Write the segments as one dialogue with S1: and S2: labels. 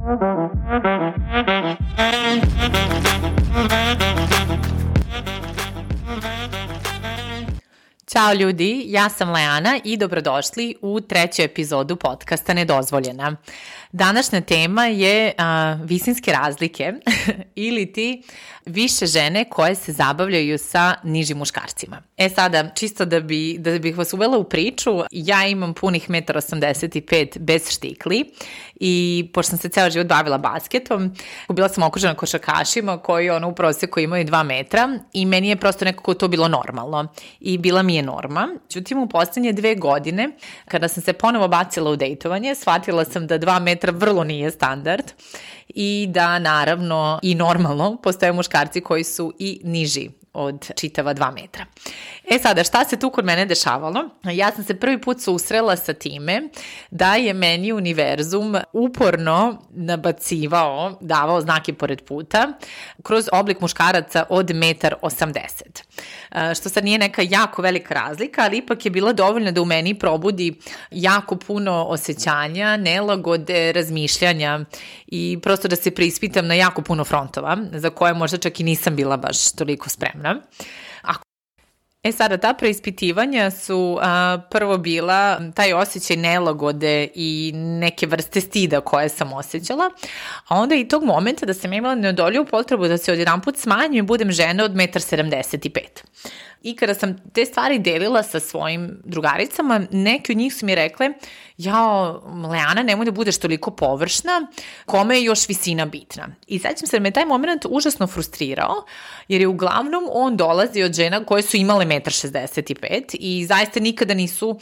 S1: Ćao ljudi, ja sam Leana i dobrodošli u treću epizodu podcasta Nedozvoljena. Današnja tema je a, visinske razlike ili ti više žene koje se zabavljaju sa nižim muškarcima. E sada, čisto da, bi, da bih vas uvela u priču, ja imam punih 1,85 m bez štikli i pošto sam se ceo život bavila basketom, bila sam okružena košakašima koji ono u proseku imaju 2 metra i meni je prosto nekako to bilo normalno i bila mi je norma. Ćutim, u poslednje dve godine, kada sam se ponovo bacila u dejtovanje, shvatila sam da 2 metra vrlo nije standard i da naravno i normalno postoje muškarci koji su i niži od čitava 2 metra. E sada, šta se tu kod mene dešavalo? Ja sam se prvi put susrela sa time da je meni univerzum uporno nabacivao, davao znake pored puta, kroz oblik muškaraca od 1,80 m. Što sad nije neka jako velika razlika, ali ipak je bila dovoljna da u meni probudi jako puno osjećanja, nelagode, razmišljanja i prosto da se preispitam na jako puno frontova, za koje možda čak i nisam bila baš toliko spremna. Ako E sada, ta preispitivanja su a, prvo bila taj osjećaj nelagode i neke vrste stida koje sam osjećala, a onda i tog momenta da sam imala neodoljivu potrebu da se odjedan put smanjim i budem žena od 1,75 m. I kada sam te stvari delila sa svojim drugaricama, neke od njih su mi rekle, jao, Leana, nemoj da budeš toliko površna, kome je još visina bitna. I sećam se da me taj moment užasno frustrirao, jer je uglavnom on dolazi od žena koje su imale 1,65 i zaista nikada nisu uh,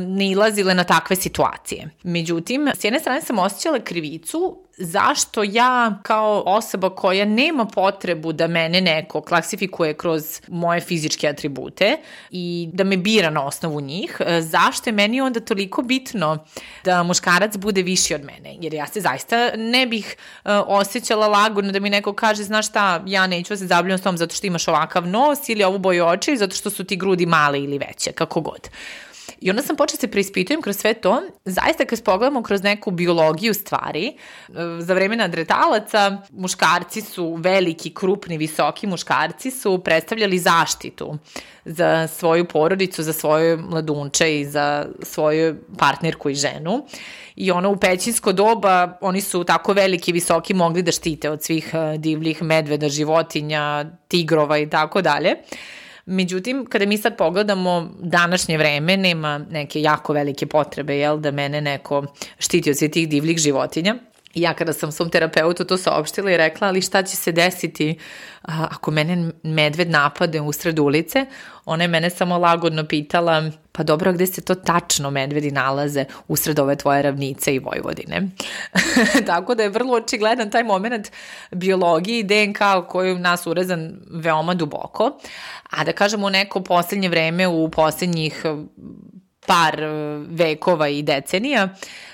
S1: ne ilazile na takve situacije. Međutim, s jedne strane sam osjećala krivicu zašto ja kao osoba koja nema potrebu da mene neko klasifikuje kroz moje fizičke atribute i da me bira na osnovu njih, e, zašto je meni onda toliko bitno da muškarac bude viši od mene? Jer ja se zaista ne bih uh, osjećala lagodno da mi neko kaže, znaš šta, ja neću da se zabljam s tom zato što imaš ovakav nos ili ovu boju oči, zato što su ti grudi male ili veće, kako god. I onda sam počela da se preispitujem kroz sve to. Zaista kad pogledamo kroz neku biologiju stvari, e, za vreme nadretalaca muškarci su veliki, krupni, visoki muškarci su predstavljali zaštitu za svoju porodicu, za svoje mladunče i za svoju partnerku i ženu. I ono u pećinsko doba oni su tako veliki, visoki mogli da štite od svih e, divljih medveda, životinja, tigrova i tako dalje. Međutim, kada mi sad pogledamo današnje vreme, nema neke jako velike potrebe, jel, da mene neko štiti od svih tih divljih životinja. Ja kada sam svom terapeutu to saopštila i rekla, ali šta će se desiti ako mene medved napade u sred ulice, ona je mene samo lagodno pitala, pa dobro, gde se to tačno medvedi nalaze usred ove tvoje ravnice i Vojvodine? Tako da je vrlo očigledan taj moment biologije i DNK koji nas urezan veoma duboko. A da kažemo u neko poslednje vreme, u poslednjih par vekova i decenija,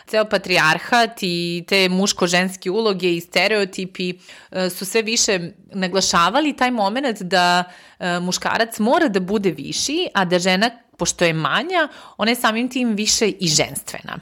S1: ceo patrijarhat i te muško-ženske uloge i stereotipi e, su sve više naglašavali taj moment da e, muškarac mora da bude viši, a da žena pošto je manja, ona je samim tim više i ženstvena.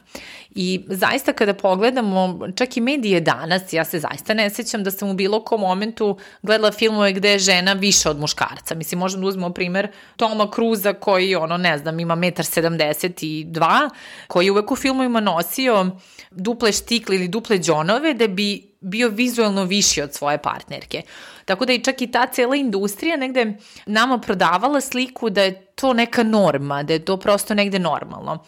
S1: I zaista kada pogledamo čak i medije danas, ja se zaista ne sećam da sam u bilo kom momentu gledala filmove gde je žena više od muškarca. Mislim, možemo da uzmemo primer Toma Cruza koji, ono, ne znam, ima 1,72 koji uvek u filmovima nosio duple štikle ili duple džonove da bi bio vizualno viši od svoje partnerke. Tako da i čak i ta cela industrija negde nama prodavala sliku da je to neka norma, da je to prosto negde normalno.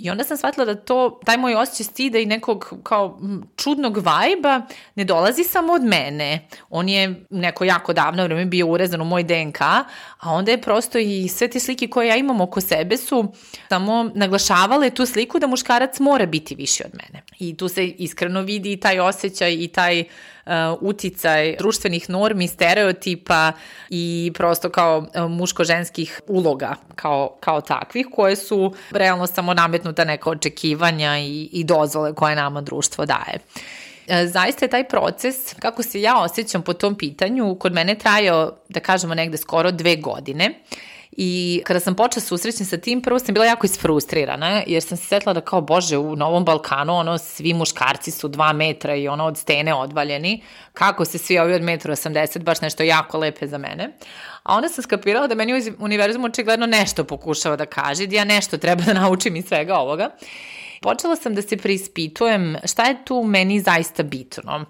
S1: I onda sam shvatila da to, taj moj osjećaj stida i nekog kao čudnog vajba ne dolazi samo od mene. On je neko jako davno vreme bio urezan u moj DNK, a onda je prosto i sve te slike koje ja imam oko sebe su samo naglašavale tu sliku da muškarac mora biti viši od mene. I tu se iskreno vidi i taj osjećaj i taj uh, uticaj društvenih normi, stereotipa i prosto kao uh, muško-ženskih uloga kao, kao takvih koje su realno samo nametnuta neka očekivanja i, i dozvole koje nama društvo daje. Uh, zaista je taj proces, kako se ja osjećam po tom pitanju, kod mene trajao, da kažemo, negde skoro dve godine I kada sam počela susrećem sa tim, prvo sam bila jako isfrustrirana, jer sam se setila da kao, bože, u Novom Balkanu, ono, svi muškarci su dva metra i ono od stene odvaljeni, kako se svi ovi od metra 80, baš nešto jako lepe za mene. A onda sam skapirala da meni univerzum očigledno nešto pokušava da kaže, da ja nešto treba da naučim iz svega ovoga. Počela sam da se preispitujem šta je tu meni zaista bitno.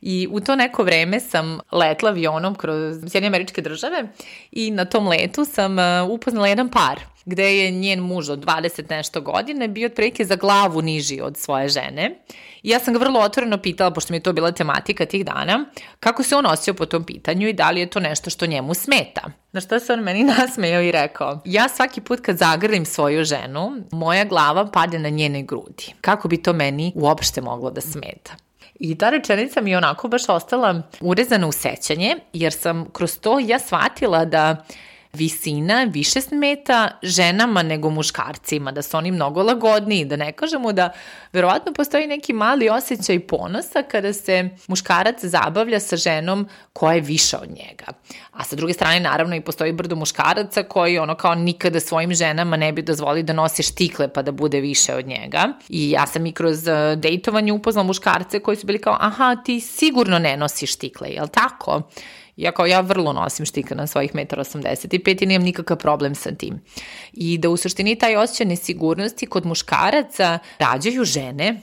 S1: I u to neko vreme sam letla avionom kroz Sjedinje američke države i na tom letu sam uh, upoznala jedan par gde je njen muž od 20 nešto godine bio otprilike za glavu niži od svoje žene. I ja sam ga vrlo otvoreno pitala, pošto mi je to bila tematika tih dana, kako se on osjećao po tom pitanju i da li je to nešto što njemu smeta. Na što se on meni nasmejao i rekao, ja svaki put kad zagrlim svoju ženu, moja glava pade na njene grudi. Kako bi to meni uopšte moglo da smeta? I ta rečenica mi je onako baš ostala urezana u sećanje, jer sam kroz to ja shvatila da visina više smeta ženama nego muškarcima, da su oni mnogo lagodniji, da ne kažemo da verovatno postoji neki mali osjećaj ponosa kada se muškarac zabavlja sa ženom koja je viša od njega. A sa druge strane, naravno, i postoji brdo muškaraca koji ono kao nikada svojim ženama ne bi dozvoli da nose štikle pa da bude više od njega. I ja sam i kroz uh, dejtovanje upoznala muškarce koji su bili kao, aha, ti sigurno ne nosiš štikle, jel tako? Ja kao ja vrlo nosim štika na svojih 1,85 i nemam nikakav problem sa tim. I da u suštini taj osjećaj nesigurnosti kod muškaraca rađaju žene,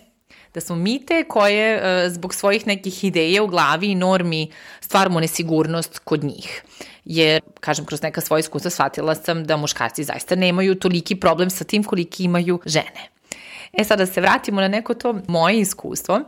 S1: da smo mi te koje e, zbog svojih nekih ideja u glavi i normi stvaramo nesigurnost kod njih. Jer, kažem, kroz neka svoja iskustva shvatila sam da muškarci zaista nemaju toliki problem sa tim koliki imaju žene. E sad da se vratimo na neko to moje iskustvo.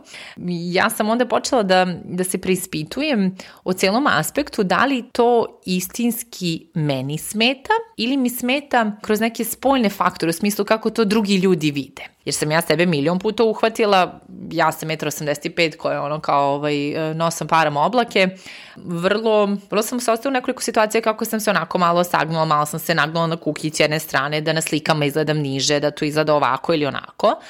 S1: Ja sam onda počela da, da se preispitujem o celom aspektu da li to istinski meni smeta ili mi smeta kroz neke spoljne faktore u smislu kako to drugi ljudi vide. Jer sam ja sebe milion puta uhvatila, ja sam 1,85 koja je ono kao ovaj, nosam param oblake, vrlo, vrlo sam se ostala u nekoliko situacija kako sam se onako malo sagnula, malo sam se nagnula na kukić jedne strane, da na slikama izgledam niže, da to izgleda ovako ili onako.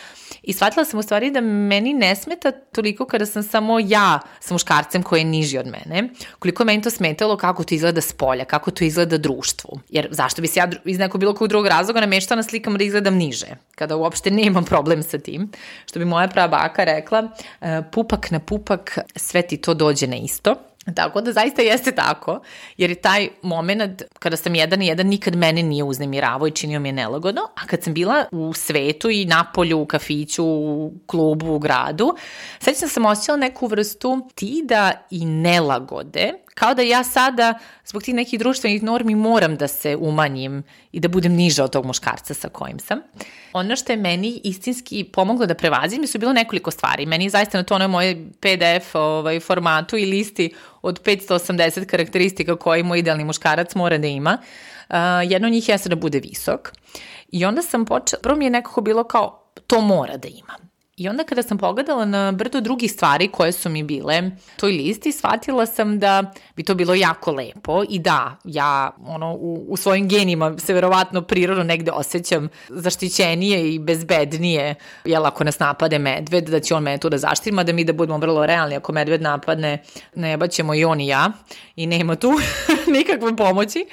S1: I shvatila sam u stvari da meni ne smeta toliko kada sam samo ja sa muškarcem koji je niži od mene, koliko meni to smetalo kako to izgleda s polja, kako to izgleda društvu. Jer zašto bi se ja iz nekog bilo kog drugog razloga nameštala na slikama da izgledam niže, kada uopšte nemam problem sa tim. Što bi moja prava baka rekla, e, pupak na pupak, sve ti to dođe na isto. Tako da zaista jeste tako, jer je taj moment kada sam jedan i jedan nikad mene nije uznemiravao i činio mi je nelagodno, a kad sam bila u svetu i na polju, u kafiću, u klubu, u gradu, sećam sam osjećala neku vrstu tida i nelagode, kao da ja sada zbog tih nekih društvenih normi moram da se umanjim i da budem niža od tog muškarca sa kojim sam. Ono što je meni istinski pomoglo da prevazim su bilo nekoliko stvari. Meni je zaista na to onoj moje PDF ovaj, formatu i listi od 580 karakteristika koje moj idealni muškarac mora da ima. Uh, jedno od njih jeste da bude visok. I onda sam počela, prvo mi je nekako bilo kao to mora da ima. I onda kada sam pogledala na brdo drugih stvari koje su mi bile toj listi, shvatila sam da bi to bilo jako lepo i da, ja ono, u, u svojim genima se verovatno prirodno negde osjećam zaštićenije i bezbednije, jel ako nas napade medved, da će on mene tu da zaštiti, da mi da budemo vrlo realni, ako medved napadne, ne baćemo i on i ja i nema tu nikakve pomoći.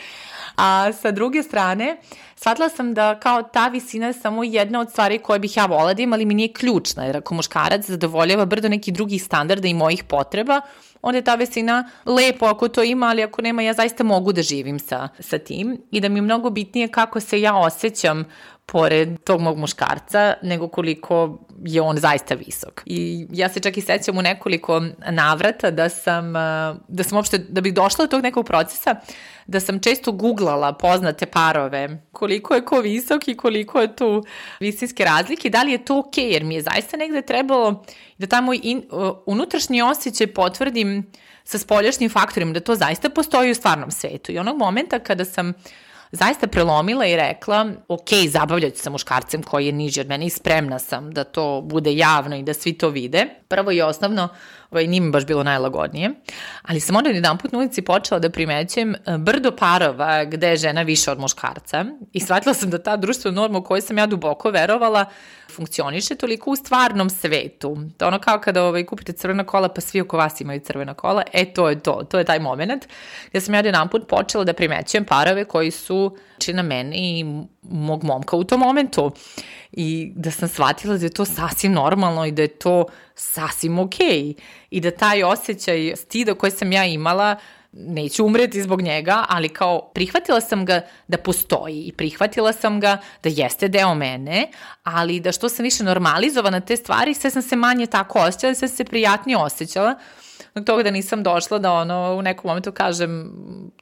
S1: A sa druge strane, shvatila sam da kao ta visina je samo jedna od stvari koje bih ja volila da imam, ali mi nije ključna, jer ako muškarac zadovoljava brdo nekih drugih standarda i mojih potreba, onda je ta visina lepo ako to ima, ali ako nema, ja zaista mogu da živim sa, sa tim i da mi je mnogo bitnije kako se ja osjećam pored tog mog muškarca, nego koliko je on zaista visok. I ja se čak i sećam u nekoliko navrata da sam, da sam uopšte, da bih došla do tog nekog procesa, da sam često googlala poznate parove, koliko je ko visok i koliko je tu visinske razlike, da li je to okej, okay, jer mi je zaista negde trebalo da tamo in, unutrašnji osjećaj potvrdim sa spoljašnjim faktorima, da to zaista postoji u stvarnom svetu. I onog momenta kada sam zaista prelomila i rekla, ok, zabavljat ću se muškarcem koji je niži od mene i spremna sam da to bude javno i da svi to vide. Prvo i osnovno, ovaj, nije mi baš bilo najlagodnije, ali sam onda jedan put na ulici počela da primećujem e, brdo parova gde je žena više od muškarca i shvatila sam da ta društvena norma u kojoj sam ja duboko verovala funkcioniše toliko u stvarnom svetu. To ono kao kada ovaj, kupite crvena kola pa svi oko vas imaju crvena kola, e to je to, to je taj moment gde sam ja jedan put počela da primećujem parove koji su su či na mene i mog momka u tom momentu. I da sam shvatila da je to sasvim normalno i da je to sasvim okej. Okay. I da taj osjećaj stida koji sam ja imala neću umreti zbog njega, ali kao prihvatila sam ga da postoji i prihvatila sam ga da jeste deo mene, ali da što sam više normalizovana te stvari, sve sam se manje tako osjećala, sve sam se prijatnije osjećala do toga da nisam došla da ono u nekom momentu kažem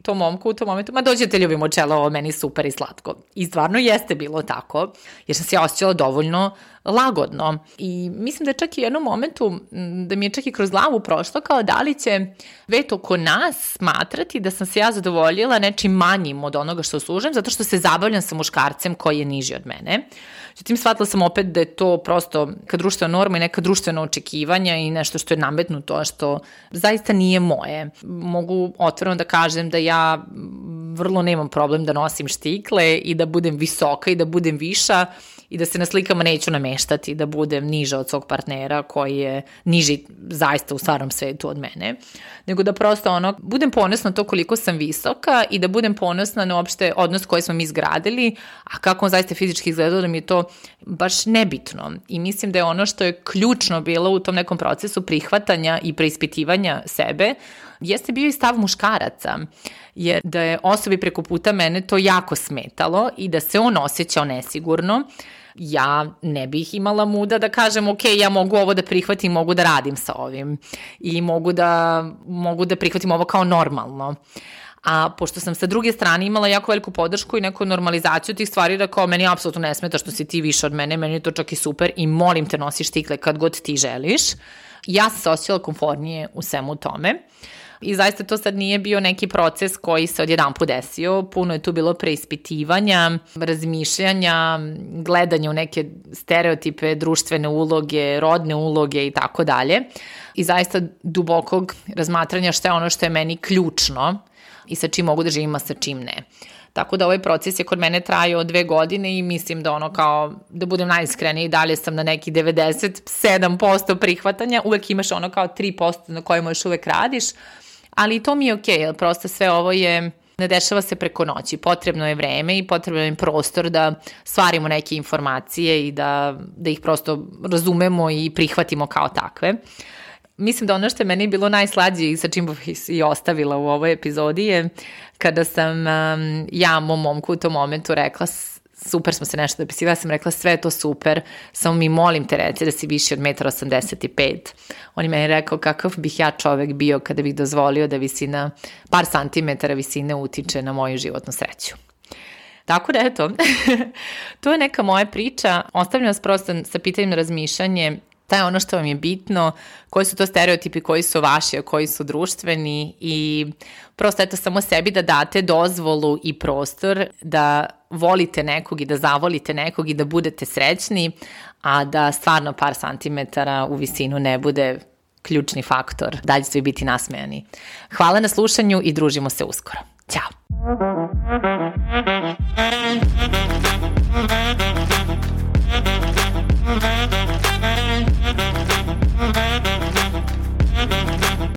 S1: tom momku u tom momentu, ma dođete ljubimo čelo, ovo meni super i slatko. I stvarno jeste bilo tako, jer sam se osjećala dovoljno lagodno. I mislim da je čak i u jednom momentu, da mi je čak i kroz glavu prošlo kao da li će vet oko nas smatrati da sam se ja zadovoljila nečim manjim od onoga što služem, zato što se zabavljam sa muškarcem koji je niži od mene. Zatim shvatila sam opet da je to prosto neka društvena norma i neka društvena očekivanja i nešto što je nametnuto, što zaista nije moje. Mogu otvoreno da kažem da ja vrlo nemam problem da nosim štikle i da budem visoka i da budem viša i da se na slikama neću nameštati da budem niža od svog partnera koji je niži zaista u stvarnom svetu od mene, nego da prosto ono, budem ponosna to koliko sam visoka i da budem ponosna na uopšte odnos koji smo mi izgradili, a kako on zaista fizički izgledao da mi je to baš nebitno. I mislim da je ono što je ključno bilo u tom nekom procesu prihvatanja i preispitivanja sebe, jeste bio i stav muškaraca, jer da je osobi preko puta mene to jako smetalo i da se on osjećao nesigurno, ja ne bih imala muda da kažem ok, ja mogu ovo da prihvatim, mogu da radim sa ovim i mogu da, mogu da prihvatim ovo kao normalno. A pošto sam sa druge strane imala jako veliku podršku i neku normalizaciju tih stvari da kao meni apsolutno ne smeta što si ti više od mene, meni je to čak i super i molim te nosiš tikle kad god ti želiš. Ja sam se osjećala komfornije u svemu tome. I zaista to sad nije bio neki proces koji se odjedan put desio, puno je tu bilo preispitivanja, razmišljanja, gledanja u neke stereotipe, društvene uloge, rodne uloge i tako dalje. I zaista dubokog razmatranja šta je ono što je meni ključno i sa čim mogu da živim, a sa čim ne. Tako da ovaj proces je kod mene trajao dve godine i mislim da ono kao, da budem najiskrenija i dalje sam na neki 97% prihvatanja, uvek imaš ono kao 3% na kojima još uvek radiš, ali to mi je okej, okay, jer prosto sve ovo je ne dešava se preko noći. Potrebno je vreme i potrebno je prostor da stvarimo neke informacije i da, da ih prosto razumemo i prihvatimo kao takve. Mislim da ono što je meni bilo najslađe i sa čim bih i ostavila u ovoj epizodi je kada sam um, ja mom momku u tom momentu rekla super smo se nešto dopisivali, ja sam rekla sve je to super, samo mi molim te reci da si viši od 1,85 m. On je meni rekao kakav bih ja čovek bio kada bih dozvolio da visina, par santimetara visine utiče na moju životnu sreću. Tako da eto, to je neka moja priča. Ostavljam vas prosto sa pitanjem na razmišljanje Šta je ono što vam je bitno, koji su to stereotipi koji su vaši, a koji su društveni i prosto eto samo sebi da date dozvolu i prostor da volite nekog i da zavolite nekog i da budete srećni, a da stvarno par santimetara u visinu ne bude ključni faktor da ćete biti nasmejani. Hvala na slušanju i družimo se uskoro. Ćao!